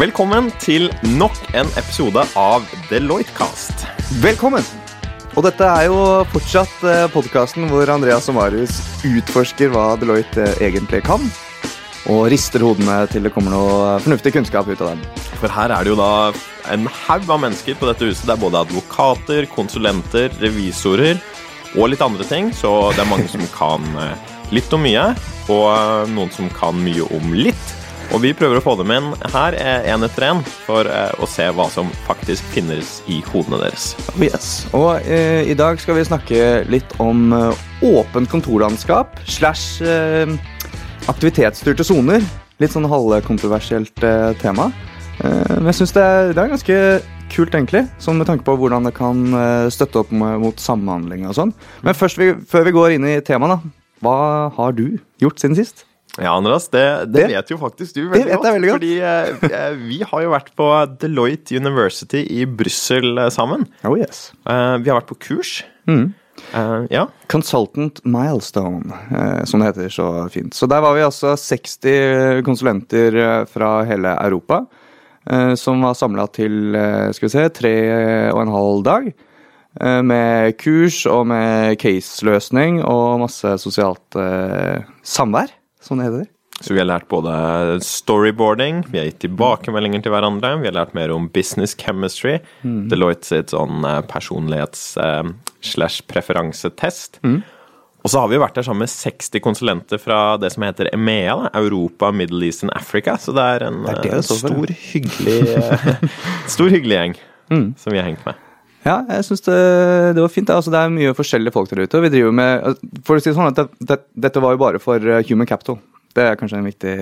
Velkommen til nok en episode av Deloitte-cast. Velkommen! Og dette er jo fortsatt podkasten hvor Andreas og Marius utforsker hva Deloitte eh, egentlig kan. Og rister hodene til det kommer noe fornuftig kunnskap ut av dem. For her er det jo da en haug av mennesker på dette huset. Det er både advokater, konsulenter, revisorer og litt andre ting. Så det er mange som kan eh, litt om mye, og eh, noen som kan mye om litt. Og vi prøver å få dem inn her én etter én for eh, å se hva som faktisk finnes i hodene deres. Yes. Og eh, i dag skal vi snakke litt om eh, åpent kontorlandskap slash eh, aktivitetsstyrte soner. Litt sånn halvkontroversielt eh, tema. Eh, men jeg syns det, det, er ganske kult, egentlig. Sånn med tanke på hvordan det kan støtte opp mot samhandling og sånn. Men først, vi, før vi går inn i temaet, hva har du gjort siden sist? Ja, Andreas, det, det, det, vet jo faktisk du veldig, godt, veldig godt. Fordi eh, vi har jo vært på Deloitte University i Brussel eh, sammen. Oh yes. Eh, vi har vært på kurs. Mm. Eh, ja. Consultant Milestone, uh, som det heter så fint. Så der var vi altså 60 konsulenter fra hele Europa. Som var samla til skal vi se, tre og en halv dag. Med kurs og med case-løsning og masse sosialt samvær som det. Så vi har lært både storyboarding, vi har gitt tilbakemeldinger til hverandre, vi har lært mer om business chemistry, mm. Deloitte sitt sånn eh, personlighets-slash-preferansetest. Eh, mm. Og så har vi vært der sammen med 60 konsulenter fra det som heter EMEA, Europa, Middle East and Africa. Så det er en det er det en stor, hyggelig, stor hyggelig gjeng mm. som vi har hengt med. Ja, jeg syns det, det, var fint. Altså, det er mye forskjellige folk der ute. Vi driver med, for å si det sånn at det, det, Dette var jo bare for eh, human capital. Det er kanskje en viktig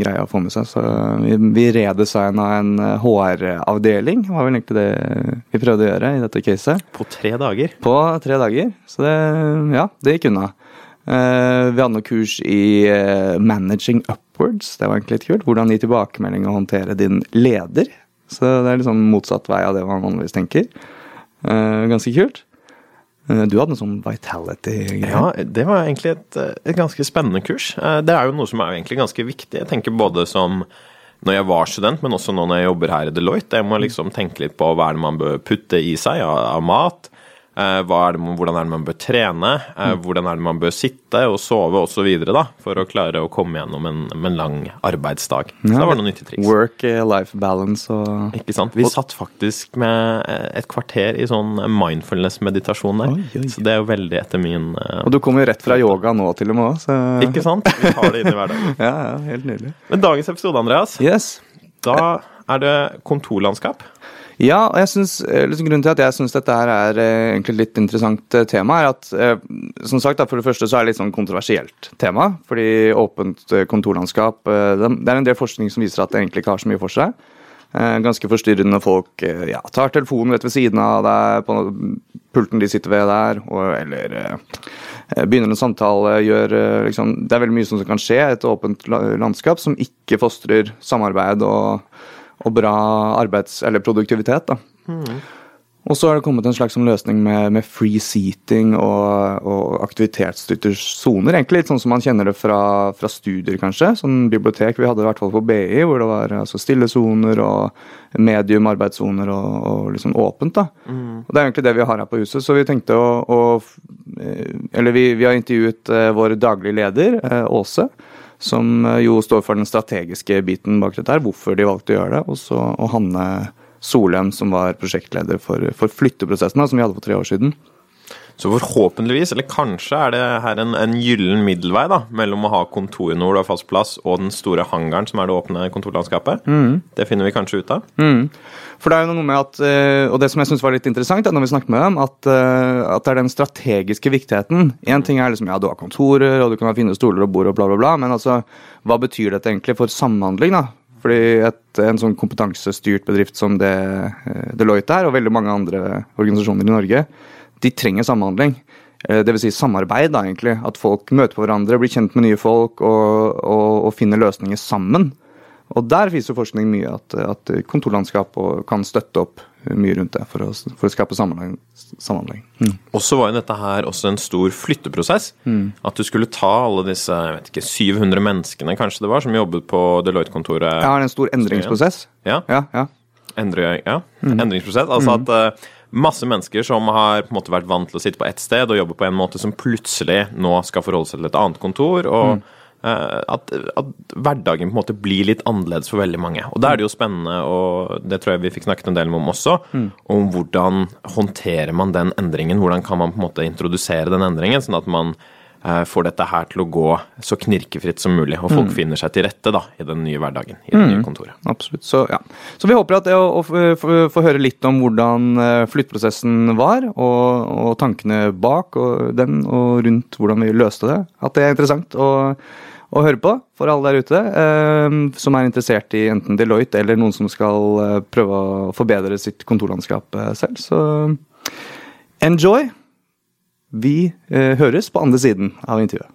greie å få med seg. Så vi, vi redesigna en HR-avdeling, eh, var vel egentlig det vi prøvde å gjøre i dette caset. På tre dager? På tre dager. Så det, ja, det gikk unna. Uh, vi hadde noe kurs i Managing Upwards. Det var egentlig litt kult. Hvordan gi tilbakemelding og håndtere din leder. Så det er liksom motsatt vei av det man vanligvis tenker. Uh, ganske kult. Uh, du hadde noe sånn vitality-greie. Ja, det var egentlig et, eh, et, ganske spennende kurs. Det er jo noe som er egentlig ganske viktig. Jeg tenker både som når jeg var student, men også nå når jeg jobber her i Deloitte. Jeg må liksom tenke litt på hva er det man bør putte i seg av mat. Eh, er det, hvordan er det man bør trene? Eh, mm. Hvordan er det man bør sitte og sove osv. for å klare å komme gjennom en, en lang arbeidsdag. Så ja, det var noen nyttige triks. Work-life balance og Ikke sant. Vi satt faktisk med et kvarter i sånn mindfulness-meditasjon der. Oi, oi. Så det er jo veldig etter min uh, Og du kommer jo rett fra yoga nå til og med så... Ikke sant? Vi tar det inn i hverdagen. ja, ja, helt nydelig. Men dagens episode, Andreas, yes. da er det kontorlandskap. Ja, og jeg synes, eh, liksom Grunnen til at jeg syns dette her er eh, egentlig litt interessant eh, tema, er at som sagt, for det første så er det litt sånn kontroversielt tema. Fordi åpent kontorlandskap Det er en del forskning som viser at det egentlig ikke har så mye for seg. Ganske forstyrrende folk ja, tar telefonen rett ved siden av deg, på pulten de sitter ved der, og, eller begynner en samtale, gjør liksom Det er veldig mye som kan skje i et åpent landskap som ikke fostrer samarbeid og og bra arbeids- eller produktivitet. da. Mm. Og så har det kommet en slags sånn løsning med, med free seating og, og aktivitetsstyrte soner. Egentlig litt sånn som man kjenner det fra, fra, studier, kanskje. Sånn bibliotek vi hadde i hvert fall på BI, hvor det var altså, stillesoner og medium arbeidssoner og, og liksom åpent. da. Mm. Og Det er egentlig det vi har her på huset. Så vi tenkte å, å eh, Eller vi, vi har intervjuet uh, vår daglige leder, uh, Åse som eh, jo står for den strategiske biten bak dette, her, hvorfor de valgte å gjøre det. Og så og Hanne Solheim, som var prosjektleder for, for flytteprosessen, som vi hadde for tre år siden. Så forhåpentligvis, eller kanskje er det her en, en gyllen middelvei da, mellom å ha du har fast plass, og den store hangaren som er det åpne kontorlandskapet. Mm. Det finner vi kanskje ut av. Mm. For det er jo noe med at, eh, Og det som jeg syns var litt interessant, når vi snakket med dem, at, eh, at, det er den strategiske viktigheten. Én ting er liksom, ja, du har kontorer, og du kan ha fine stoler og bord og bla, bla, bla, men altså, hva betyr dette egentlig for samhandling? da? Fordi et, en sånn kompetansestyrt bedrift som det eh, Deloitte er, og veldig mange andre organisasjoner i Norge, de trenger samhandling. Eh, Dvs. Si samarbeid, da, egentlig. At folk møter på hverandre, blir kjent med nye folk og, og, og finner løsninger sammen. Og der viser forskning mye at, at kontorlandskap kan støtte opp mye rundt det for å, for å skape sammenheng. sammenheng. Mm. Og så var jo dette her også en stor flytteprosess. Mm. At du skulle ta alle disse jeg vet ikke, 700 menneskene kanskje det var, som jobbet på Deloitte-kontoret. Ja, det er en stor endringsprosess. Ja. Ja, ja. Endre, ja. Mm. Endringsprosess. Altså at uh, masse mennesker som har på en måte vært vant til å sitte på ett sted og jobbe på en måte, som plutselig nå skal forholde seg til et annet kontor. og Mm. uh, at, at hverdagen på en måte blir litt annerledes for veldig mange. Og da er det jo spennende, og det tror jeg vi fikk snakket en del om også, Mm. om hvordan håndterer man den endringen? Hvordan kan man på en måte introdusere den endringen, sånn at man får dette her til å gå så knirkefritt som mulig, og Mm. folk finner seg til rette da, i den nye hverdagen, i det nye kontoret. Absolutt. Så, ja. så vi håper at det å, å få- høre litt om hvordan eh, flytteprosessen var, og, og tankene bak og den, og rundt hvordan vi løste det, at det er interessant å, å høre på for alle der ute eh, som er interessert i enten Deloitte eller noen som skal eh, prøve å forbedre sitt kontorlandskap eh, selv. Så enjoy! Vi eh, høres på andre siden av intervjuet.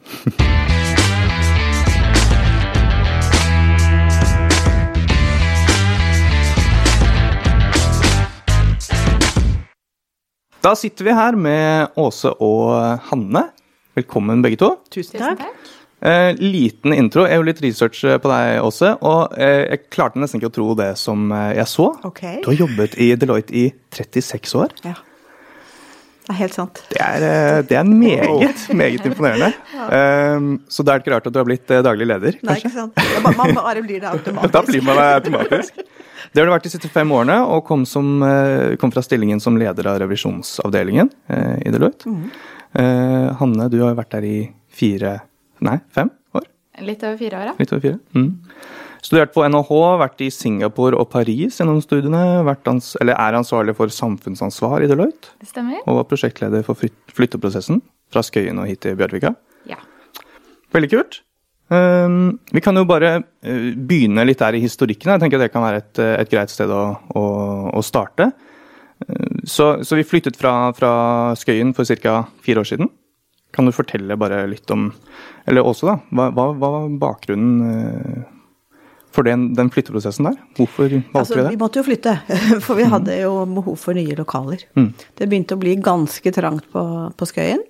Da sitter vi her med Åse og Hanne. Velkommen begge to. Tusen takk. Eh, liten intro. Jeg gjorde litt research eh, på deg, Åse. Og eh, jeg klarte nesten ikke å tro det som eh, jeg så. Okay. Du har jobbet i Deloitte i 36 år. Ja. Det er helt sant. Det er, eh, det er meget, meget imponerende. Eh, så da er det ikke rart at du har blitt eh, daglig leder, kanskje? Nei, ikke sant? Ja, Man bare blir det automatisk. Da blir man det automatisk. Det har du vært de siste fem årene, og kom, som, eh, kom fra stillingen som leder av revisjonsavdelingen uh, i Deloitte. Mm. Uh, Hanne, du har vært der i fire, nei, fem år? Litt over fire år, ja. Litt over fire. Mm. Studert på NHH, vært i Singapore og Paris gjennom studiene. Ans eller er ansvarlig for samfunnsansvar i Deloitte. Det stemmer. Og var prosjektleder for flyt- flytteprosessen fra Skøyen og hit til Bjørvika. Ja. Veldig kult. Um, vi kan jo bare uh, begynne litt der i historikken. Jeg tenker det kan være et, et greit sted å, å, å starte. Uh, så, så vi flyttet fra, fra Skøyen for ca. fire år siden. Kan du fortelle bare litt om Eller også, da. Hva, var bakgrunnen uh, for den, den flytteprosessen der? Hvorfor valgte Altså, vi vi måtte jo flytte, for vi hadde jo behov for nye lokaler. Mm. Det begynte å bli ganske trangt på, på Skøyen.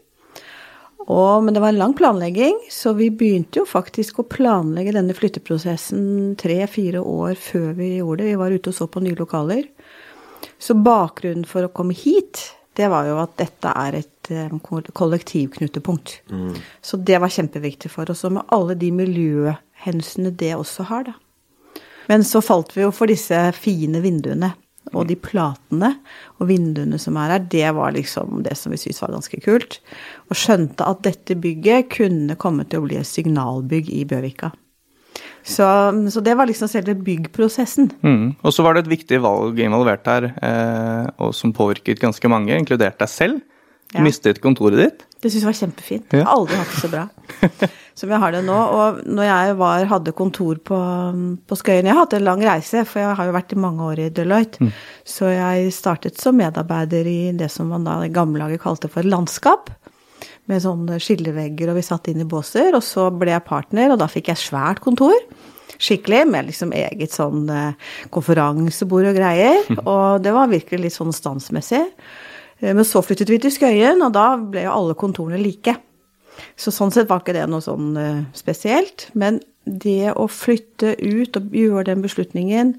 Og, men det var en lang planlegging, så vi begynte jo faktisk å planlegge denne flytteprosessen tre-fire år før vi gjorde det. Vi var ute og så på nye lokaler. Så bakgrunnen for å komme hit, det var jo at dette er et kollektivknutepunkt. Mm. Så det var kjempeviktig for oss, og med alle de miljøhensynene det også har, da. Men så falt vi jo for disse fine vinduene. Og de platene og vinduene som er her, det var liksom det som vi syntes var ganske kult. Og skjønte at dette bygget kunne komme til å bli et signalbygg i Bjørvika. Så, så det var liksom selve byggprosessen. Mm. Og så var det et viktig valg involvert her, eh, og som påvirket ganske mange, inkludert deg selv. Ja. mistet kontoret ditt. Det syns jeg var kjempefint. Ja. Aldri hatt det så bra som jeg har det nå. Og når jeg var, hadde kontor på, på Skøyen Jeg har hatt en lang reise, for jeg har jo vært i mange år i Deloitte. Så jeg startet som medarbeider i det som man da i gamle dager kalte for landskap. Med sånne skillevegger, og vi satt inn i båser. Og så ble jeg partner, og da fikk jeg svært kontor. Skikkelig, med liksom eget sånn eh, konferansebord og greier. Og det var virkelig litt sånn standsmessig. Eh, Men så flyttet vi til Skøyen, og da ble jo alle kontorene like. Så sånn sett var ikke det noe sånn eh, spesielt. Men det å flytte ut og gjøre den beslutningen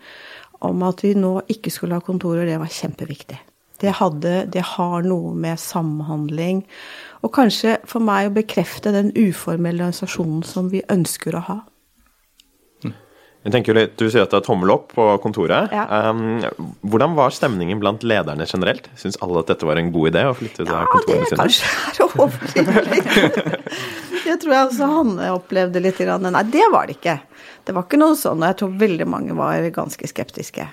om at vi nå ikke skulle ha kontorer, det var kjempeviktig. Det, hadde, det har noe med samhandling og kanskje for meg å bekrefte den uformelle organisasjonen som vi ønsker å ha. Jeg tenker litt, Du sier at det er tommel opp på kontoret. Ja. Um, hvordan var stemningen blant lederne generelt? Syns alle at dette var en god idé? å flytte til Ja, det kontorene er det kanskje er litt. Det tror jeg også Hanne opplevde litt. Nei, det var det ikke. Det var ikke noe sånn, og jeg tror veldig mange var ganske skeptiske.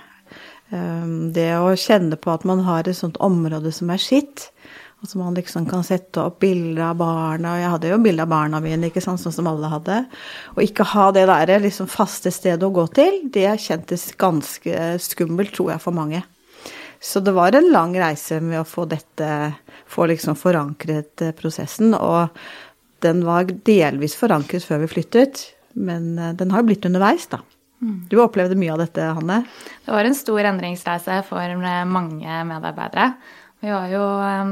Um, Det å kjenne på at man har et sånt område som er sitt, at man liksom kan sette opp bilder av barna, og jeg hadde jo bilde av barna mine, ikke sant, sånn som alle hadde, og ikke ha det der liksom faste stedet å gå til, det kjentes ganske skummelt, tror jeg, for mange. Så det var en lang reise med å få dette Få liksom forankret eh, prosessen. Og den var delvis forankret før vi flyttet, men eh, den har jo blitt underveis, da. Du opplevde mye av dette, Hanne? Det var en stor endringsreise for mange medarbeidere. Vi var jo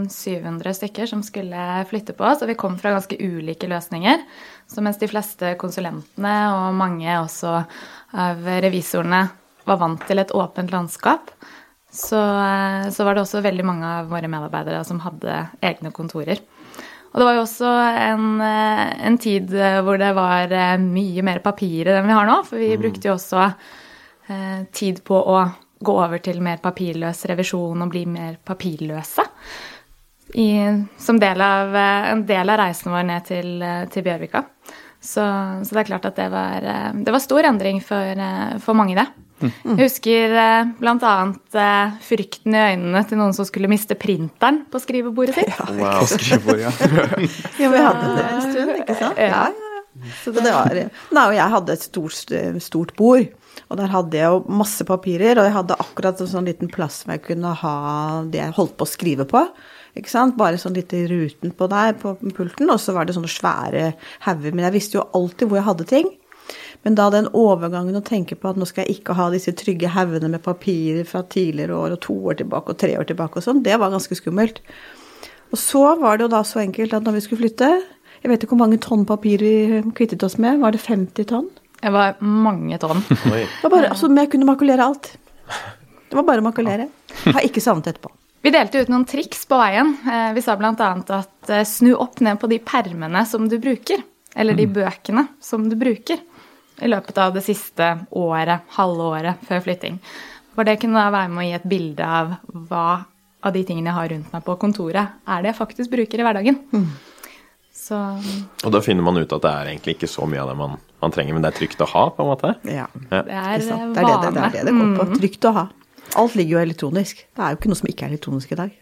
700 stykker som skulle flytte på oss, og vi kom fra ganske ulike løsninger. Så mens de fleste konsulentene og mange også av revisorene var vant til et åpent landskap, så, så var det også veldig mange av våre medarbeidere som hadde egne kontorer. Og det var jo også en, en, tid hvor det var mye mer papirer enn vi har nå. For vi brukte jo også eh, tid på å gå over til mer papirløs revisjon og bli mer papirløse. I, som del av, en del av reisen vår ned til, til Bjørvika. Så, så, det er klart at det var, det var stor endring for, for mange, det. Jeg husker eh, bl.a. Eh, frykten i øynene til noen som skulle miste printeren på skrivebordet sitt. Ja, wow. skrivebord, ja. ja, vi hadde det en stund, ikke sant? Ja, ja. Så det var, nei, og jeg hadde et stort, stort bord, og der hadde jeg jo masse papirer, og jeg hadde akkurat en sånn liten plass hvor jeg kunne ha det jeg holdt på å skrive på. Ikke sant? Bare sånn litt i ruten på der på pulten, og så var det sånne svære hauger. Men jeg visste jo alltid hvor jeg hadde ting. Men da den overgangen å tenke på at nå skal jeg ikke ha disse trygge haugene med papirer fra tidligere år og to år tilbake og tre år tilbake og sånn, det var ganske skummelt. Og så var det jo da så enkelt at når vi skulle flytte Jeg vet ikke hvor mange tonn papir vi kvittet oss med. Var det 50 tonn? Det var mange tonn. det var bare, altså, jeg kunne makulere alt. Det var bare å makulere. Har ikke savnet etterpå. Vi delte ut noen triks på veien. Vi sa bl.a. at snu opp ned på de permene som du bruker. Eller de bøkene som du bruker i løpet av det siste året, halve året før flytting. For det kunne da være med å gi et bilde av hva av de tingene jeg har rundt meg på kontoret, er det jeg faktisk bruker i hverdagen. Mm. Så Og da finner man ut at det er egentlig ikke så mye av det man, man trenger, men det er trygt å ha, på en måte? Ja. ja. Det er. Det er det, det, er det det går på. Mm. Trygt å ha. Alt ligger jo elektronisk. Det er jo ikke noe som ikke er elektronisk i dag.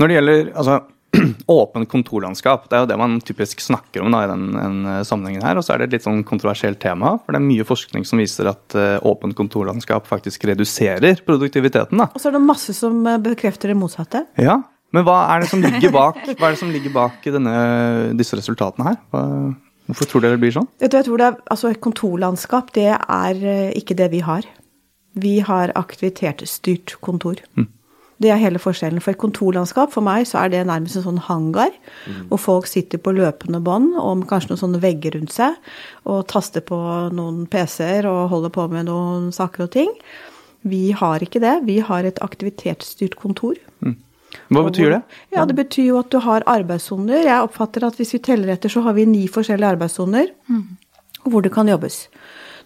Når det gjelder altså, åpent kontorlandskap. Det er jo det man typisk snakker om da, i den, den, sammenhengen her. Og så er det et litt sånn kontroversielt tema, for det er mye forskning som viser at uh, åpent kontorlandskap faktisk reduserer produktiviteten. Da. Og så er det masse som eh, bekrefter det motsatte. Ja, men hva er det som ligger bak, hva er det som ligger bak denne, disse resultatene her? Hva, hvorfor tror dere det blir sånn? Jeg tror det er, altså Et kontorlandskap, det er eh, ikke det vi har. Vi har aktivitetsstyrt kontor. Mm. Det er hele forskjellen. For et kontorlandskap for meg så er det nærmest en sånn hangar, mm. hvor folk sitter på løpende bånd og kanskje noen sånne vegger rundt seg, og taster på noen PC-er og holder på med noen saker og ting. Vi har ikke det. Vi har et aktivitetsstyrt kontor. Mm. Hva betyr det? Ja, Det betyr jo at du har arbeidssoner. Jeg oppfatter at hvis vi teller etter, så har vi ni forskjellige arbeidssoner mm. hvor det kan jobbes.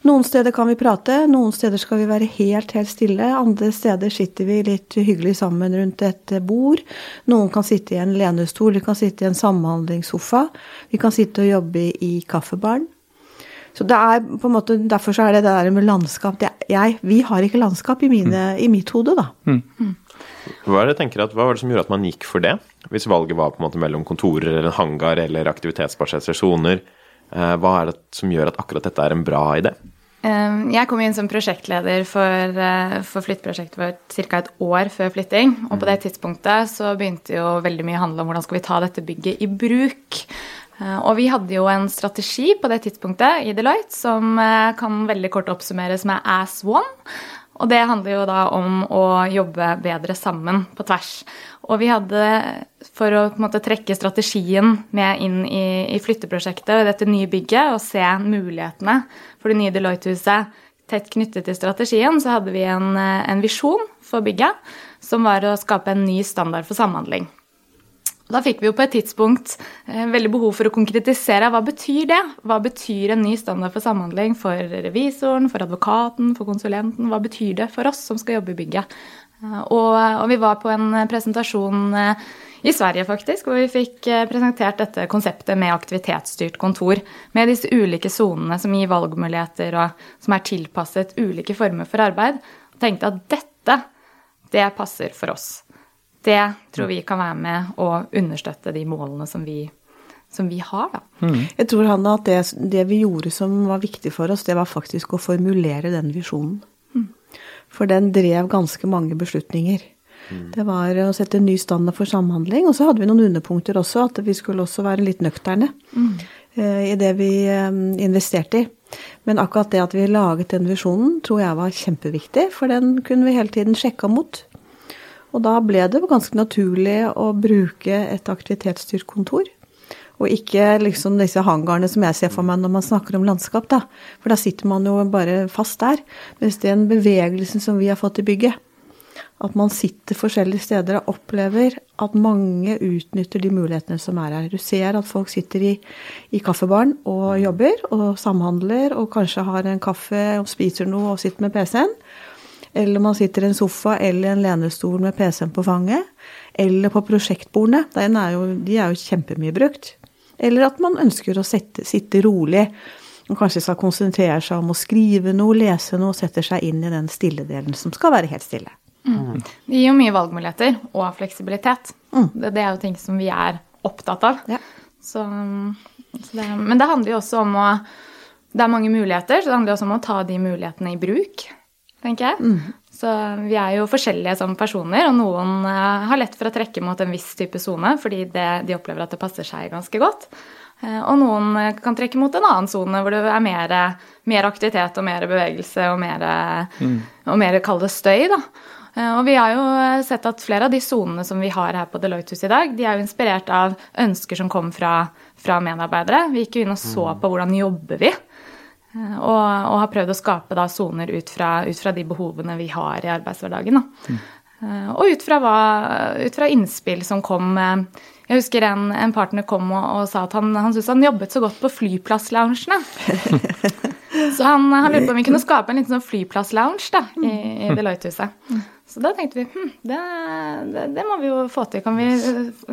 Noen steder kan vi prate, noen steder skal vi være helt, helt stille. Andre steder sitter vi litt hyggelig sammen rundt et bord. Noen kan sitte i en lenestol, vi kan sitte i en samhandlingssofa. Vi kan sitte og jobbe i kaffebaren. Så det er på en måte, Derfor så er det det der med landskap det, jeg, Vi har ikke landskap i, mine, mm. i mitt hode, da. Mm. Mm. Hva, er det, at, hva var det som gjorde at man gikk for det? Hvis valget var på en måte mellom kontorer eller en hangar eller aktivitetsbaserte soner. Eh, hva er det som gjør at akkurat dette er en bra idé? Jeg kom inn som prosjektleder for, eh, for flytteprosjektet vårt ca. et år før flytting. Og på det tidspunktet så begynte jo veldig mye å handle om hvordan skal vi ta dette bygget i bruk. Eh, og vi hadde jo en strategi på det tidspunktet i Deloitte som kan veldig kort oppsummeres med AS One. Og det handler jo da om å jobbe bedre sammen på tvers. Og vi hadde, for å måte trekke strategien med inn i, i flytteprosjektet og dette nye bygget, og se mulighetene for det nye Deloitte-huset tett knyttet til strategien, så hadde vi en, en visjon for bygget, som var å skape en ny standard for samhandling. Da fikk vi jo på et tidspunkt eh, veldig behov for å konkretisere hva betyr det? Hva betyr en ny standard for samhandling for revisoren, for advokaten, for konsulenten? Hva betyr det for oss som skal jobbe i bygget? Eh, og, og vi var på en presentasjon eh, i Sverige, faktisk, hvor vi fikk presentert dette konseptet med aktivitetsstyrt kontor. Med disse ulike sonene som gir valgmuligheter, og som er tilpasset ulike former for arbeid. Og tenkte at dette, det passer for oss. Det tror vi kan være med å understøtte de målene som vi, som vi har, da. Mm. Jeg tror Hanna, at det, det, vi gjorde som var viktig for oss, det var faktisk å formulere den visjonen. Mm. For den drev ganske mange beslutninger. Mm. Det var å sette en ny standard for samhandling. Og så hadde vi noen underpunkter også, at vi skulle også være litt nøkterne. Mm. i det vi investerte i. Men akkurat det at vi laget den visjonen, tror jeg var kjempeviktig, for den kunne vi hele tiden sjekka mot. Og da ble det ganske naturlig å bruke et aktivitetsstyrt kontor. Og ikke liksom disse hangarene som jeg ser for meg når man snakker om landskap, da. For da sitter man jo bare fast der. Mens den bevegelsen som vi har fått i bygget, at man sitter forskjellige steder og opplever at mange utnytter de mulighetene som er her. Du ser at folk sitter i, i kaffebaren og jobber og samhandler og kanskje har en kaffe og spiser noe og sitter med PC-en. Eller man sitter i en sofa eller en lenestol med PC-en på fanget. Eller på prosjektbordene. Er jo, de er jo kjempemye brukt. Eller at man ønsker å sette, sitte rolig og kanskje skal konsentrere seg om å skrive noe, lese noe, og setter seg inn i den stille delen som skal være helt stille. Mm. Det gir jo mye valgmuligheter og fleksibilitet. Mm. Det, det, er jo ting som vi er opptatt av. Ja. Så, så det, men det handler jo også om å Det er mange muligheter, så det handler også om å ta de mulighetene i bruk, tenker jeg. Mm. Så vi er jo forskjellige som personer, og noen uh, har lett for å trekke mot en viss type sone fordi det, de opplever at det passer seg ganske godt. Uh, og noen uh, kan trekke mot en annen sone hvor det er mer, mer, aktivitet og mer bevegelse og mer, mm. og mer kall det støy, da. Og vi har jo sett at flere av de sonene som vi har her på Deloitte-huset i dag, de er jo inspirert av ønsker som kom fra, fra medarbeidere. Vi gikk jo inn og så mm. på hvordan jobber vi. Og, og, har prøvd å skape da soner ut, ut, fra de behovene vi har i arbeidshverdagen. Mm. Og ut fra, hva, ut fra, innspill som kom Jeg husker en, en partner kom og, og, sa at han, han syntes han jobbet så godt på flyplassloungene. så han, han, lurte på om vi kunne skape en liten sånn flyplasslounge da, i, i Deloitte-huset. Så da tenkte vi hm, det, det, det, må vi jo få til. Kan vi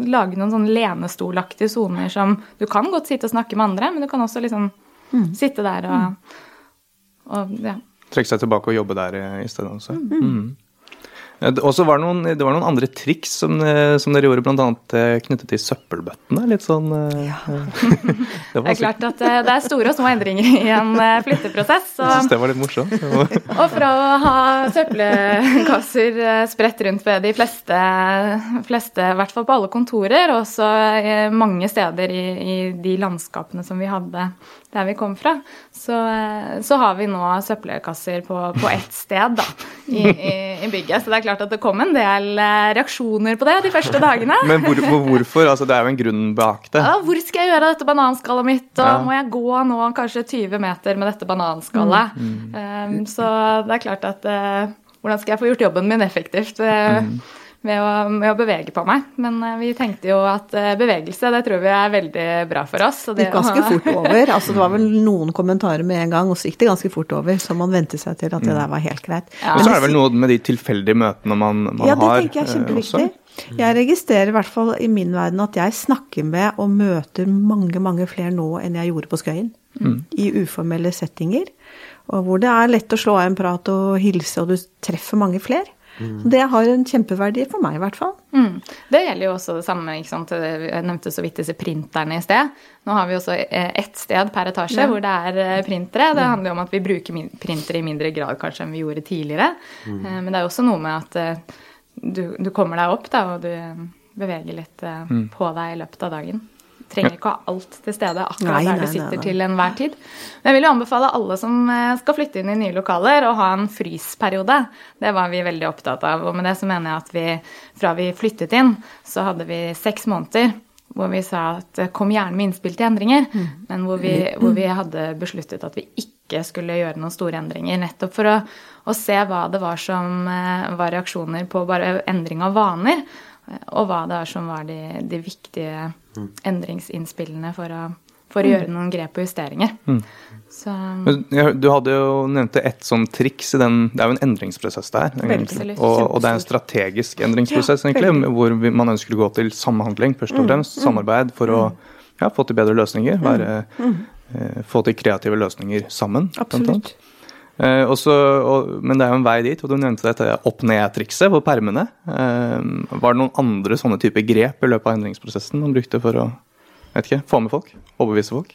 lage noen sånn lenestolaktige soner som Du kan godt sitte og snakke med andre, men du kan også liksom Mm. Sitte der og, og ja. Trekke seg tilbake og jobbe der i stedet også. Mm. mm. Og så var det noen, det var noen andre triks som, eh, som dere gjorde, bl.a. Eh, knyttet til søppelbøttene. Litt sånn eh, ja. det, det, er klart at det er store og små endringer i en flytteprosess. Så. Jeg syns det var litt morsomt. og fra å ha søppelkasser spredt rundt ved de fleste, fleste, i hvert fall på alle kontorer, og også mange steder i, i de landskapene som vi hadde der vi kom fra, så, så har vi nå søppelkasser på, på ett sted da, i, i, i bygget. Så det er klart at det kom en del eh, reaksjoner på det de første dagene. Men hvor, hvorfor? Altså, det er jo en grunn bak det. Ja, hvor skal jeg gjøre dette bananskallet mitt, og ja. må jeg gå nå kanskje 20 meter med dette bananskallet? Mm. Um, så det er klart at uh, hvordan skal jeg få gjort jobben min effektivt? Mm med å, med å, bevege på meg. Men uh, vi tenkte jo at uh, bevegelse, det tror vi er veldig bra for oss. det gikk ganske fort over. altså Det var vel noen kommentarer med en gang, og så gikk det ganske fort over. Så man vente seg til at det mm. der var helt greit. Ja. Og så er det vel noe med de tilfeldige møtene man, man ja, har. Ja, det tenker jeg er eh, kjempeviktig. Også. Jeg registrerer i hvert fall i min verden at jeg snakker med og møter mange, mange flere nå enn jeg gjorde på Skøyen. Mm. I uformelle settinger. Og hvor det er lett å slå av en prat og hilse, og du treffer mange flere. Mm. Det har en kjempeverdi for meg, i hvert fall. Mm. Det gjelder jo også det samme. ikke sant? Jeg nevnte så vidt disse printerne i sted. Nå har vi også eh, ett sted per etasje ja. hvor det er eh, printere. Det handler jo om at vi bruker printere i mindre grad kanskje enn vi gjorde tidligere. Mm. Eh, men det er jo også noe med at du, du kommer deg opp da, og du beveger litt mm. på deg i løpet av dagen trenger ikke å ha alt til stede akkurat nei, der du sitter nei, nei. til enhver tid. Men jeg vil jo anbefale alle som eh, skal flytte inn i nye lokaler, å ha en frysperiode. Det var vi veldig opptatt av. Og med det så mener jeg at vi fra vi flyttet inn, så hadde vi seks måneder hvor vi sa at eh, kom gjerne med innspill til endringer, mm. men hvor vi, hvor vi, hadde besluttet at vi ikke skulle gjøre noen store endringer. Nettopp for å, å se hva det var som eh, var reaksjoner på bare endring av vaner, og hva det er som var de, de viktige mm. endringsinnspillene for å, for å mm. gjøre noen grep og justeringer. Mm. Så, du hadde jo nevnt ett sånn triks i den Det er jo en endringsprosess der. Og, og, det er en strategisk endringsprosess, ja, egentlig, hvor man ønsker å gå til samhandling, først og mm. fremst. Samarbeid for å ja, få til bedre løsninger. Være, eh, få til kreative løsninger sammen. Absolutt. Eh, også, og, men det er jo en vei dit, og du nevnte dette opp-ned-trikset på permene. Uh, var det noen andre sånne type grep i løpet av endringsprosessen man brukte for å ikke, få med folk? Overbevise folk?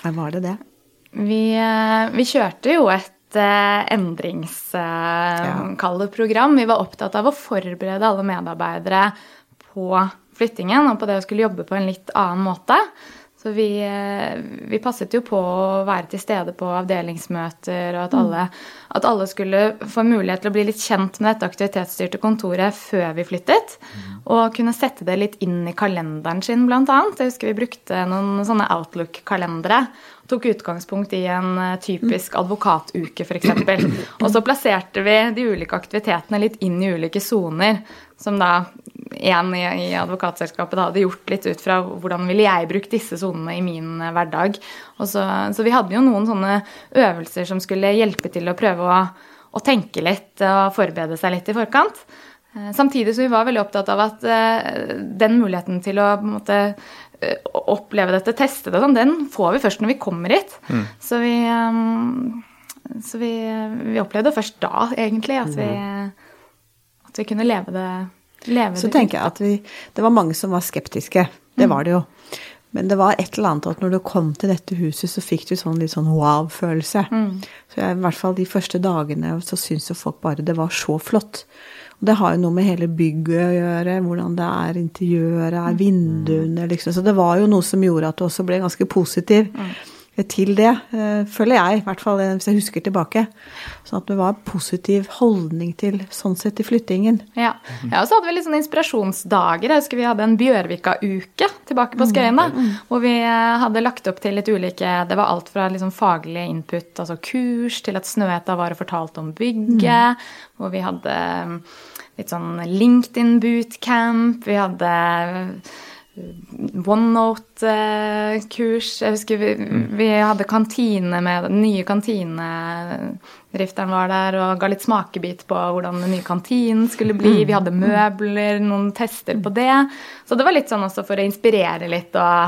Ja, var det det? Vi, eh, vi kjørte jo et endringskallet program. Vi var opptatt av å forberede alle medarbeidere på flyttingen og på det å skulle jobbe på en litt annen måte. Så vi, eh, vi, passet jo på å være til stede på avdelingsmøter, og at alle, at alle, skulle få mulighet til å bli litt kjent med dette aktivitetsstyrte kontoret før vi flyttet. Og kunne sette det litt inn i kalenderen sin, annet. Jeg husker vi brukte noen sånne Outlook-kalendere. Tok utgangspunkt i en eh, typisk advokatuke, f.eks. Og så plasserte vi de ulike aktivitetene litt inn i ulike soner som da en i, i advokatselskapet da hadde gjort litt ut fra hvordan ville jeg brukt disse sonene i min eh, hverdag. Så, så, vi hadde jo noen sånne øvelser som skulle hjelpe til å prøve å, å tenke litt og forberede seg litt i forkant. Eh, samtidig så vi var veldig opptatt av at uh, den muligheten til å måte, oppleve dette, teste det, sånn, den får vi først når vi kommer hit. Mm. Så, vi, så vi, vi, opplevde først da, egentlig, at vi, at vi kunne leve det Leve så tenker jeg at vi, det var mange som var skeptiske. Det var det jo. Men det var et eller annet at når du kom til dette huset, så fikk du sånn litt sånn wow-følelse. Mm. Så jeg, i hvert fall de første dagene så syns jo folk bare det var så flott. Og det har jo noe med hele bygget å gjøre, hvordan det er interiøret, er mm. vinduene, liksom. Så det var jo noe som gjorde at du også ble ganske positiv. Mm til det, eh, føler jeg, i hvert fall eh, hvis jeg husker tilbake. Sånn at det var positiv holdning til sånn sett til flyttingen. Ja, ja og så hadde vi litt sånne inspirasjonsdager. Jeg husker vi hadde en Bjørvika-uke tilbake på Skøyene. Mm. Hvor vi eh, hadde lagt opp til litt ulike Det var alt fra liksom faglig input, altså kurs, til at Snøhetta var og fortalte om bygget. Mm. Hvor vi hadde litt sånn LinkedIn bootcamp. Vi hadde OneNote-kurs. Jeg husker vi, vi, hadde kantine med Den nye kantinedrifteren var der og ga litt smakebit på hvordan den nye kantinen skulle bli. Vi hadde møbler, noen tester på det. Så det var litt sånn også for å inspirere litt og,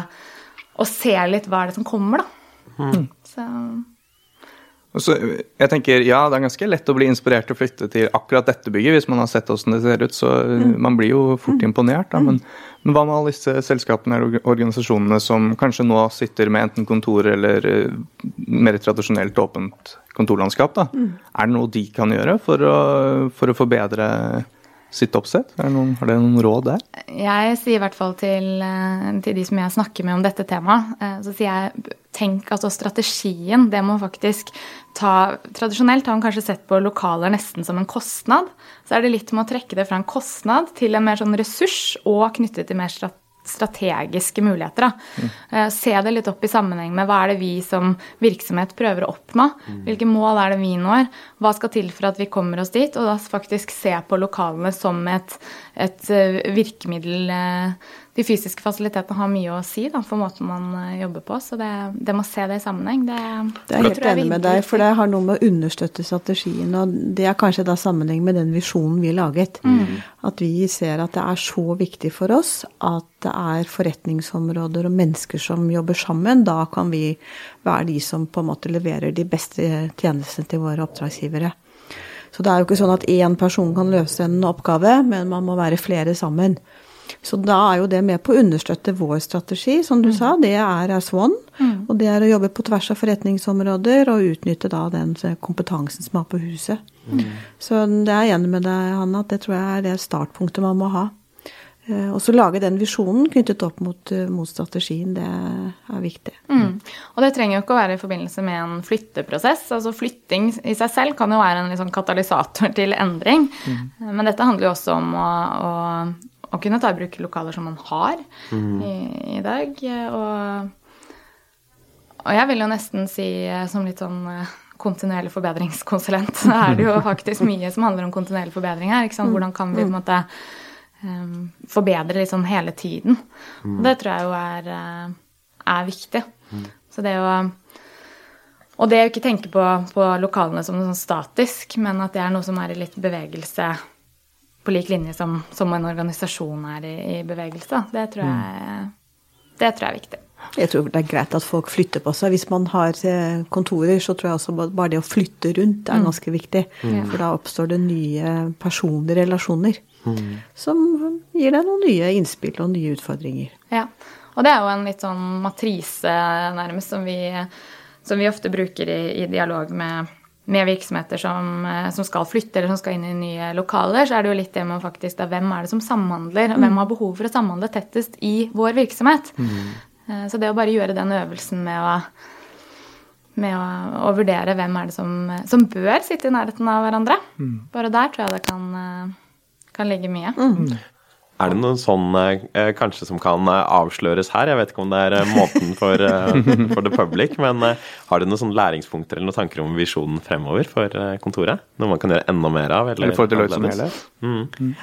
og se litt hva er det som kommer, da. Mm. Så så jeg tenker, Ja, det er ganske lett å bli inspirert til å flytte til akkurat dette bygget. Hvis man har sett hvordan det ser ut, så mm. man blir jo fort mm. imponert. Da. Men, men, hva med alle disse selskapene eller organisasjonene som kanskje nå sitter med enten kontor eller uh, mer tradisjonelt åpent kontorlandskap? da? Mm. Er det noe de kan gjøre for å, for å forbedre sitt oppsett? Har dere noen råd der? Jeg sier i hvert fall til, eh, til, de som jeg snakker med om dette temaet, eh, så sier jeg tenk altså strategien. Det må faktisk ta Tradisjonelt har man kanskje sett på lokaler nesten som en kostnad. Så er det litt med å trekke det fra en kostnad til en mer sånn ressurs og knyttet til mer strategi strategiske muligheter. Mm. Uh, se det litt opp i sammenheng med hva er det vi som virksomhet prøver å oppnå. Mm. Hvilke mål er det vi når? Hva skal til for at vi kommer oss dit? Og da faktisk se på lokalene som et, et uh, virkemiddel uh, de fysiske fasilitetene har mye å si da, for måten man eh, jobber på. Så det, det må se det i sammenheng. Det, det er helt enig med deg, for det har noe med å understøtte strategien. Og det er kanskje da sammenheng med den visjonen vi laget. Mm. At vi ser at det er så viktig for oss at det er forretningsområder og mennesker som jobber sammen. Da kan vi være de som på en måte leverer de beste tjenestene til våre oppdragsgivere. Så det er jo ikke sånn at én person kan løse en oppgave, men man må være flere sammen. Så da er jo det med på å understøtte vår strategi, som du mm. sa. Det er Swan. Mm. Og det er å jobbe på tvers av forretningsområder og utnytte da den kompetansen som er på huset. Mm. Så det er jeg enig med deg, Hanna, at det tror jeg er det startpunktet man må ha. Eh, og så lage den visjonen knyttet opp mot, eh, mot strategien, det er viktig. Mm. Og det trenger jo ikke å være i forbindelse med en flytteprosess. altså Flytting i seg selv kan jo være en liksom katalysator til endring. Mm. Men dette handler jo også om å, å å kunne ta i bruk lokaler som man har mm. i, i, dag. Og, og, jeg vil jo nesten si eh, som litt sånn eh, kontinuerlig forbedringskonsulent, så er det jo faktisk mye som handler om kontinuerlig forbedring her. Mm. Hvordan kan vi på en måte um, forbedre liksom hele tiden? Og mm. det tror jeg jo er, eh, er viktig. Mm. Så det å og det å ikke tenke på, på lokalene som noe sånn statisk, men at det er noe som er i litt bevegelse på lik linje som, som en organisasjon er i, i bevegelse. Det tror, jeg, det tror jeg er viktig. Jeg tror det er greit at folk flytter på seg. Hvis man har eh, kontorer, så tror jeg også bare det å flytte rundt er mm. ganske viktig. Mm. For da oppstår det nye personlige relasjoner mm. som gir deg noen nye innspill og nye utfordringer. Ja, og det er jo en litt sånn matrise, nærmest, som vi, som vi ofte bruker i, i dialog med med virksomheter som, eh, som, skal flytte eller som skal inn i nye lokaler, så er det jo litt det med faktisk da, hvem er det som samhandler, og hvem mm. har behov for å samhandle tettest i vår virksomhet. Mm. Eh, så det å bare gjøre den øvelsen med å, med å, å vurdere hvem er det som, som, bør sitte i nærheten av hverandre, mm. bare der tror jeg det kan, eh, kan ligge mye. Mm. Er det noe sånn eh, kanskje som kan avsløres her? Jeg vet ikke om det er måten for, for the public, men har du noen sånne læringspunkter eller noen tanker om visjonen fremover for kontoret? Noe man kan gjøre enda mer av? Eller, eller for Deloitte som helhet? Mm. Mm.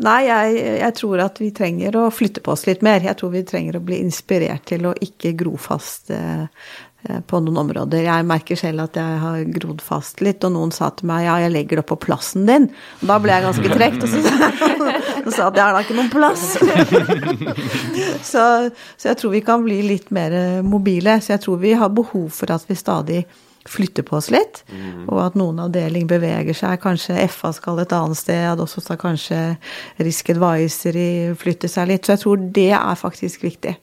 Nei, jeg, jeg, tror at vi trenger å flytte på oss litt mer. Jeg tror vi trenger å bli inspirert til å ikke gro fast eh, eh, på noen områder. Jeg merker selv at jeg har grodd fast litt, og noen sa til meg ja, jeg legger det opp på plassen din. Og da ble jeg ganske trekt, og så, så sa at jeg har da ikke noen plass. så, så jeg tror vi kan bli litt mer mobile. Så jeg tror vi har behov for at vi stadig flytter på oss litt. Mm. Og at noen avdeling beveger seg. Kanskje FA skal et annet sted, og så skal kanskje Risk Advisory flytte seg litt. Så jeg tror det er faktisk viktig.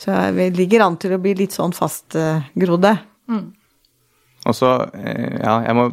Så vi ligger an til å bli litt sånn fastgrodde. Mm. Og så, eh, ja, jeg må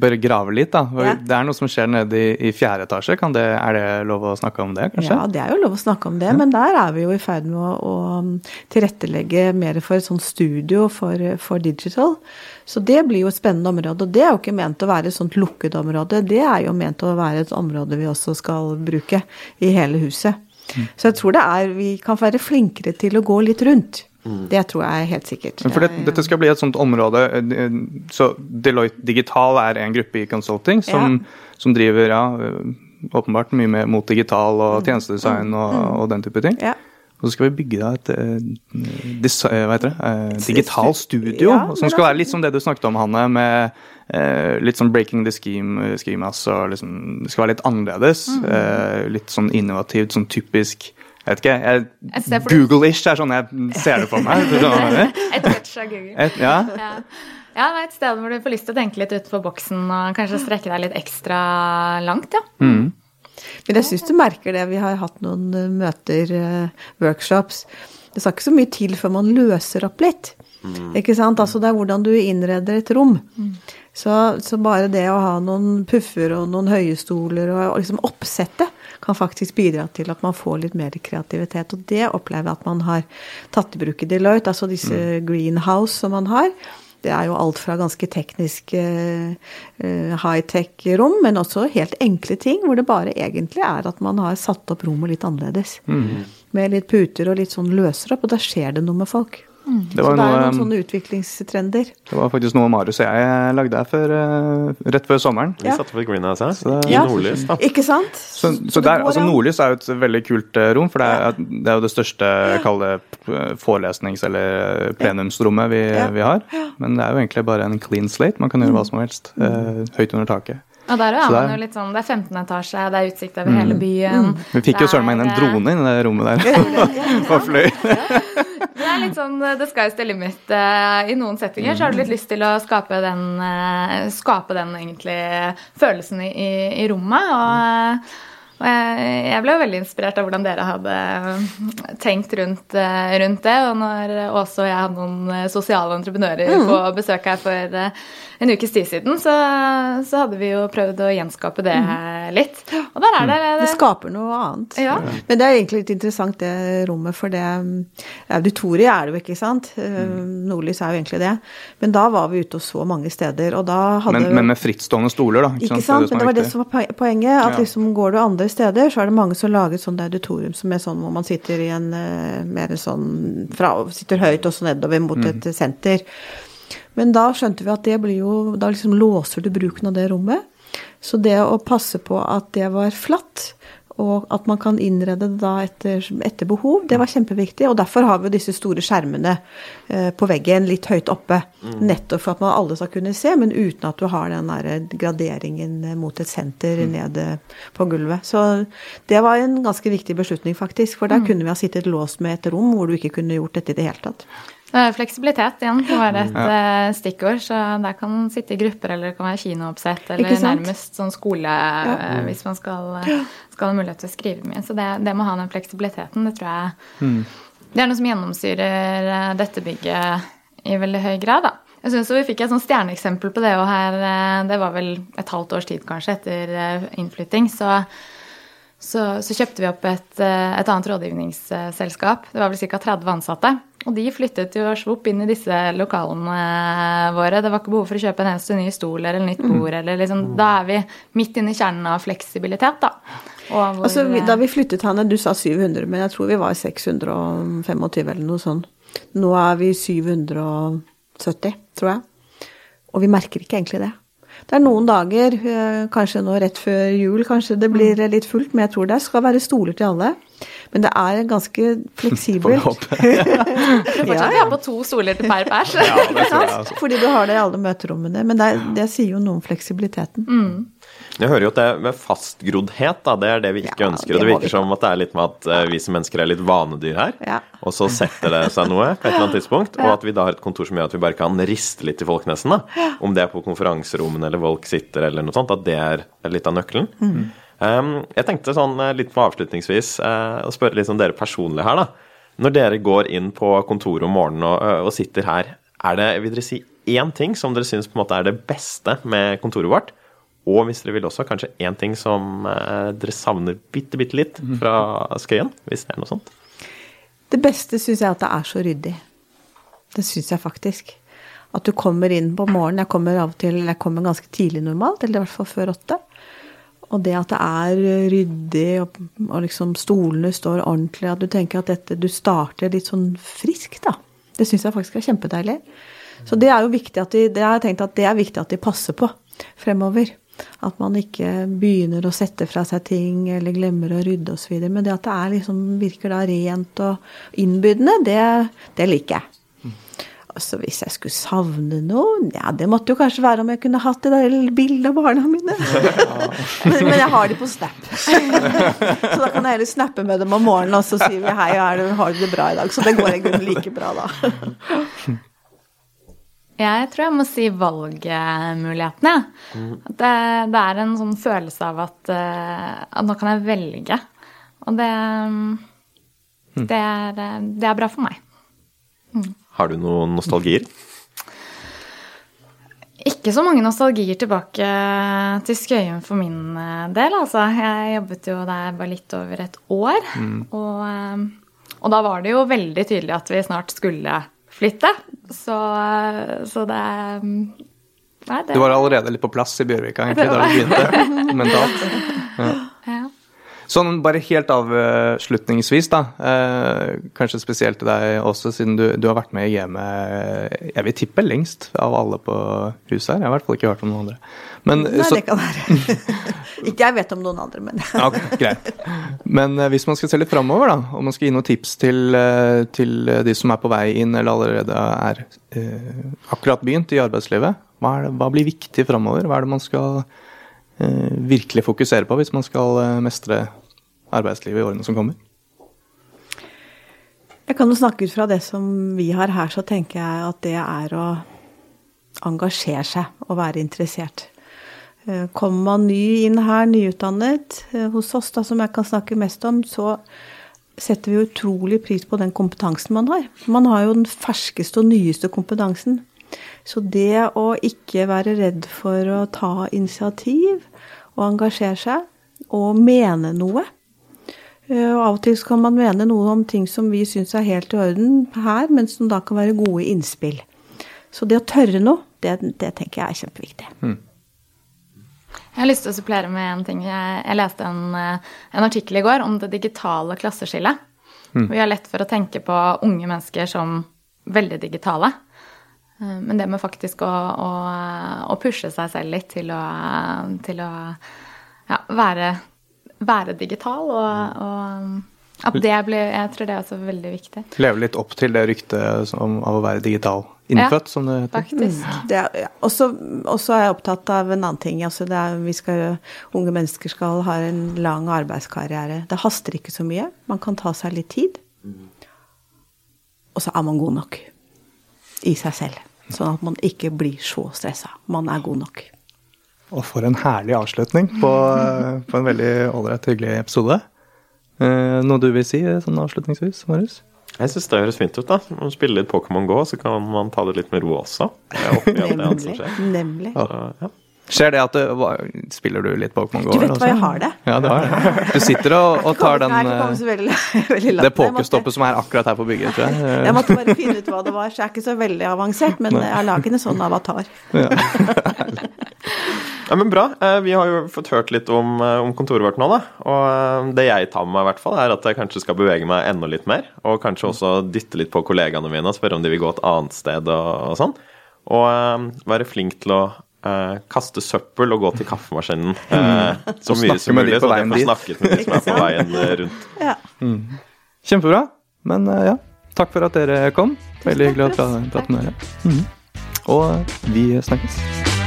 bare grave litt, da. Ja. Det er noe som skjer nede i, i fjerde etasje. Det, er det lov å snakke om det, kanskje? Ja, det er jo lov å snakke om det, men der er vi jo i ferd med å, å tilrettelegge mer for et sånt studio for, for, digital. Så det blir jo et spennende område. Og det er jo ikke ment å være et sånt lukket område, det er jo ment å være et område vi også skal bruke i hele huset. Mm. Så jeg tror det er Vi kan være flinkere til å gå litt rundt. Mm. Det tror jeg er helt sikkert. For det, dette skal bli et sånt område eh, Så Deloitte Digital er en gruppe i consulting som, ja. som driver ja, eh, åpenbart mye mer mot digital og mm. tjenestedesign og, mm. og den type ting. Ja. Og så skal vi bygge da et hva heter det, digital studio, ja, som skal være litt som det du snakket om, Hanne, med eh, litt sånn breaking the scheme, scheme og liksom Det skal være litt annerledes. Mm. Eh, litt sånn innovativt, sånn typisk jeg vet ikke. Google-ish er sånn jeg ser det for meg. et touch av Google. Et, ja. ja. Ja, det er et sted hvor du får lyst til å tenke litt utenfor boksen og kanskje strekke deg litt ekstra langt, ja. Mm. Men jeg syns du merker det. Vi har hatt noen eh, møter, uh, workshops. Det skal ikke så mye til før man løser opp litt. Mm. Ikke sant? Altså det er hvordan du innreder et rom. Mm. Så, så, bare det å ha noen puffer og noen høyestoler og, og liksom oppsettet kan faktisk bidra til at man får litt mer kreativitet. Og det opplever jeg at man har tatt i bruk i Deloitte. Altså disse mm. greenhouse som man har. Det er jo alt fra ganske tekniske uh, high-tech-rom, men også helt enkle ting hvor det bare egentlig er at man har satt opp rommet litt annerledes. Mm. Med litt puter og litt sånn løser opp, og da skjer det noe med folk. Mm. Det så det er noen sånne utviklingstrender. Det var faktisk noe Marius og jeg lagde her for, uh, rett før sommeren. Vi ja. satte på Greenhouse her, i ja. Nordlys. da. Ikke sant? Så, så, så der, altså Nordlys er jo et veldig kult uh, rom, for det er, det er, jo det største kall forelesnings- eller plenumsrommet vi, vi, har. Men det er jo egentlig bare en clean slate. Man kan gjøre hva som helst. Uh, høyt under taket. Og der er man jo litt sånn, Det er 15 etasje, det er utsikt over mm. hele byen. Mm. Vi fikk jo søren meg inn en drone inn i det rommet der. og fløy. det er litt sånn the sky's the limit. I noen settinger så har du litt lyst til å skape den, eh, skape den egentlig følelsen i, i rommet. og og jeg ble jo veldig inspirert av hvordan dere hadde tenkt rundt, eh, rundt det. Og når Åse og jeg hadde noen sosiale entreprenører mm. på besøk her for en ukes tid siden, så, så, hadde vi jo prøvd å gjenskape det mm. litt. Og der er det Det, det skaper noe annet. Ja. Men det er egentlig litt interessant, det rommet, for det Auditoriet er det jo, ikke sant? Mm. Nordlys er jo egentlig det. Men da var vi ute og så mange steder, og da hadde Men, men med frittstående stoler, da? Ikke, ikke sant? Det, Men det var det som var poenget. At ja. liksom går du andre steder, så er det mange som lager sånn auditorium som er sånn hvor man sitter i en eh, mer sånn fra, Sitter høyt og så nedover mot mm. et senter. Men da skjønte vi at det blir jo Da liksom låser du bruken av det rommet. Så det å passe på at det var flatt, og at man kan innrede det da etter, etter, behov, det var kjempeviktig. Og derfor har vi disse store skjermene eh, på veggen litt høyt oppe. Mm. Nettopp for at man alle skal kunne se, men uten at du har den der graderingen mot et senter mm. nede på gulvet. Så det var en ganske viktig beslutning, faktisk. For der mm. kunne vi ha sittet låst med et rom hvor du ikke kunne gjort dette i det hele tatt. Fleksibilitet igjen kan være et ja. Eh, stikkord. så Der kan man sitte i grupper, eller det kan være kinooppsett, eller nærmest sånn skole ja. Eh, hvis man skal, skal, ha mulighet til å skrive mye. Så det, det med å ha den fleksibiliteten, det tror jeg mm. Det er noe som gjennomsyrer eh, dette bygget i veldig høy grad. da. Jeg synes Vi fikk et sånn stjerneeksempel på det og her. Det var vel et halvt års tid kanskje etter innflytting. så så, så, kjøpte vi opp et, eh, et, annet rådgivningsselskap. Det var vel ca. 30 ansatte. Og de flyttet jo svopp inn i disse lokalene våre. Det var ikke behov for å kjøpe en eneste ny stol eller nytt mm. bord. Eller liksom, da er vi midt inne i kjernen av fleksibilitet, da. Hvor, altså, da vi flyttet her du sa 700, men jeg tror vi var 625 eller noe sånt. Nå er vi 770, tror jeg. Og vi merker ikke egentlig det. Det er noen dager, eh, kanskje nå rett før jul, kanskje det blir mm. litt fullt, men jeg tror det skal være stoler til alle. Men det er ganske fleksibelt. Får håpe. ja, ha på to stoler til per pers. ja. Fordi du har det i alle møterommene. Men det, det sier jo noe om fleksibiliteten. Mm. Jeg hører jo at det med fastgroddhet, da, det er det vi ikke ja, ønsker. Og det virker som at det er litt med at uh, vi som mennesker er litt vanedyr her. Ja. Og så setter det seg noe på et eller annet tidspunkt. Og at vi da har et kontor som gjør at vi bare kan riste litt i folk nesten. da. Om det er på konferanserommene eller folk sitter eller noe sånt. At det er litt av nøkkelen. Mm. Um, jeg tenkte sånn eh, litt på avslutningsvis uh, å spørre litt om dere personlig her, da. Når dere går inn på kontoret om morgenen og, og sitter her, er det, vil dere si én ting som dere syns på en måte er det beste med kontoret vårt? Og hvis dere vil også, kanskje én ting som eh, dere savner bitte, bitte litt fra Skøyen? Hvis det er noe sånt. Det beste syns jeg at det er så ryddig. Det syns jeg faktisk. At du kommer inn på morgenen. Jeg kommer av og til jeg kommer ganske tidlig normalt, eller i hvert fall før åtte. Og det at det er ryddig, og, og liksom stolene står ordentlig, at du tenker at dette, du starter litt sånn frisk, da. Det syns jeg faktisk er kjempedeilig. Så det er jo viktig at de, det har jeg tenkt at det er viktig at de passer på fremover. At man ikke begynner å sette fra seg ting eller glemmer å rydde osv. Men det at det er liksom, virker da rent og innbydende, det, det liker jeg. Altså Hvis jeg skulle savne noe Ja, det måtte jo kanskje være om jeg kunne hatt det der bildet av barna mine. men, men, jeg har de på Snap. så da kan jeg heller snappe med dem om morgenen, og så sier vi hei, har du det bra i dag? Så det går egentlig like bra da. Jeg tror jeg må si valgmulighetene. Mm. Det, det, er en sånn følelse av at, eh, at, nå kan jeg velge. Og det, mm. det, er, det er bra for meg. Mm. Har du noen nostalgier? Ikke så mange nostalgier tilbake til Skøyen for min eh, del, altså. Jeg jobbet jo der bare litt over et år. Mm. Og, eh, og da var det jo veldig tydelig at vi snart skulle flytte. Så, så det Nei, det Du var allerede litt på plass i Bjørvika egentlig da du begynte mentalt? Ja. Sånn bare helt avslutningsvis, da. Eh, kanskje spesielt til deg også, siden du, du, har vært med i gamet jeg vil tippe lengst av alle på huset her. Jeg har i hvert fall ikke hørt om noen andre. Men, Nei, så, det kan være. ikke jeg vet om noen andre, men Ok, Greit. Men uh, hvis man skal se litt framover, da, og man skal gi noen tips til, til de som er på vei inn eller allerede er uh, akkurat begynt i arbeidslivet, hva, det, hva blir viktig framover? Hva er det man skal virkelig fokusere på hvis man skal mestre arbeidslivet i årene som kommer? Jeg kan jo snakke ut fra det som vi har her, så tenker jeg at det er å engasjere seg og være interessert. Eh, kommer man ny inn her, nyutdannet, eh, hos oss, da, som jeg kan snakke mest om, så setter vi utrolig pris på den kompetansen man har. Man har jo den ferskeste og nyeste kompetansen. Så det å ikke være redd for å ta initiativ og engasjere seg, og mene noe og Av og til kan man mene noe om ting som vi syns er helt i orden her, men som da kan være gode innspill. Så det å tørre noe, det, det tenker jeg er kjempeviktig. Mm. Jeg har lyst til å supplere med en ting. Jeg, jeg leste en, eh, en, artikkel i går om det digitale klasseskillet. Mm. Vi har lett for å tenke på unge mennesker som veldig digitale. Eh, men det med faktisk å, å, å pushe seg selv litt til å, til å ja, være, være, digital og, og at det blir Jeg tror det er også veldig viktig. Leve litt opp til det ryktet av å være digital innfødt, ja, som det heter. Faktisk. Mm. Det er, ja. Og så er jeg opptatt av en annen ting. Altså er, vi skal, unge mennesker skal ha en lang arbeidskarriere. Det haster ikke så mye. Man kan ta seg litt tid. Og så er man god nok i seg selv. Sånn at man ikke blir så stressa. Man er god nok. Og for en herlig avslutning på, på en veldig ålreit, hyggelig episode. Eh, noe du vil si sånn avslutningsvis, Marius? Jeg syns det høres fint ut. da. Man spiller litt Pokémon GO, så kan man ta det litt med ro også. nemlig. nemlig. Så, ja. Skjer det at du hva- Spiller du litt Pokémon Go? Du vet hva, jeg har det. Ja, du har det. Du sitter og, og tar den eh, veldig. Det pokestoppet som er akkurat her på bygget, tror jeg. Jeg måtte bare finne ut hva det var, så jeg er ikke så veldig avansert, men jeg har laget en sånn avatar. Ja, men Bra. Eh, Vi har jo fått hørt litt om, eh, om kontoret vårt nå, da. Og eh, det jeg tar med meg, i hvert fall, er at jeg kanskje skal bevege meg enda litt mer. Og kanskje også dytte litt på kollegaene mine og spørre om de vil gå et annet sted og, og sånn. Og være flink til å Uh, kaste søppel og gå til kaffemaskinen eh, så mye som mulig, på sånn jeg får snakket med de som er på veien rundt. Ja. Kjempebra. Men uh, ja, takk for at dere kom. Veldig hyggelig å pra- prate med dere. Mm. Og vi snakkes.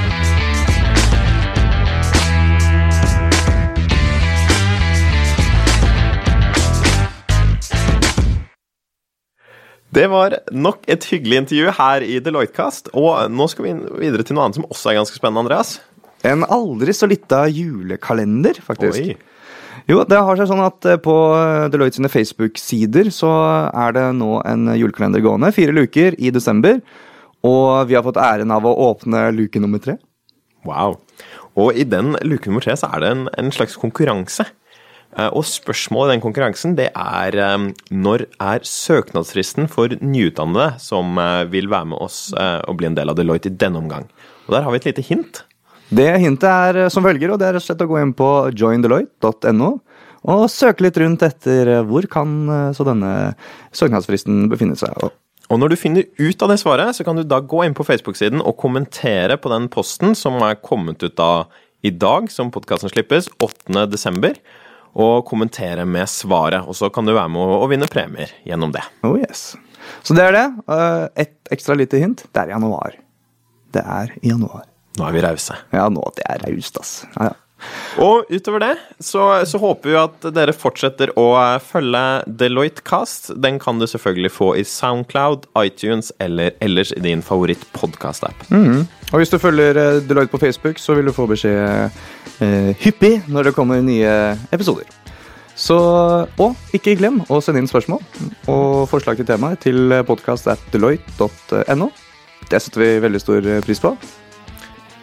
Det var nok et hyggelig intervju her i Deloitte-kast. Og nå skal vi videre til noe annet som også er ganske spennende, Andreas. En aldri så lita julekalender, faktisk. Oi. Jo, det har seg sånn at eh, på Deloitte sine Facebook-sider så er det nå en julekalender gående. Fire luker i desember. Og vi har fått æren av å åpne luke nummer tre. Wow. Og i den luke nummer tre så er det en, en slags konkurranse. Eh, Og spørsmålet i den konkurransen det er eh, når er søknadsfristen for nyutdannede som eh, vil være med oss eh, og bli en del av Deloitte i denne omgang. Og Der har vi et lite hint. Det hintet er eh, som følger, og det er rett og slett å gå inn på joindeloitte.no og søke litt rundt etter eh, hvor kan eh, så denne søknadsfristen befinne seg. Og når du finner ut av det svaret, så kan du da gå inn på Facebook-siden og kommentere på den posten som er kommet ut da i dag, som podkasten slippes, 8. Og kommentere med svaret, og så kan du være med å, vinne premier gjennom det. Oh yes. Så det er det. Eh, Et ekstra lite hint. Det er i januar. Det er i januar. Nå er vi rause. Ja, nå det er raust, ass. Ja, ja. Og utover det så, så håper vi at dere fortsetter å eh, følge Deloitte Cast. Den kan du selvfølgelig få i Soundcloud, iTunes eller ellers i din favoritt-podkast-app. Og hvis du følger eh, Deloitte på Facebook, så vil du få beskjed eh, hyppig når det kommer nye episoder. Så, og ikke glem å sende inn spørsmål og forslag til temaer til podkast.deloitte.no. Det setter vi veldig stor eh, pris på.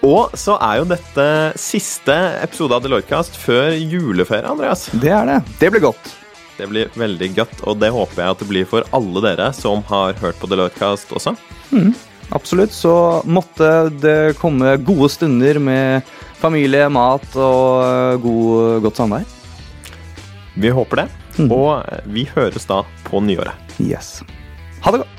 Og så er jo dette siste episode av Deloitte Cast før juleferie, Andreas. Det er det. Det blir godt. Det blir veldig godt, og det håper jeg at det blir for alle dere som har hørt på Deloitte Cast også. Absolutt. Så måtte det komme gode stunder med familie, mat og eh, god, godt samvær. Vi håper det, og vi høres da på nyåret. Yes. Ha det godt.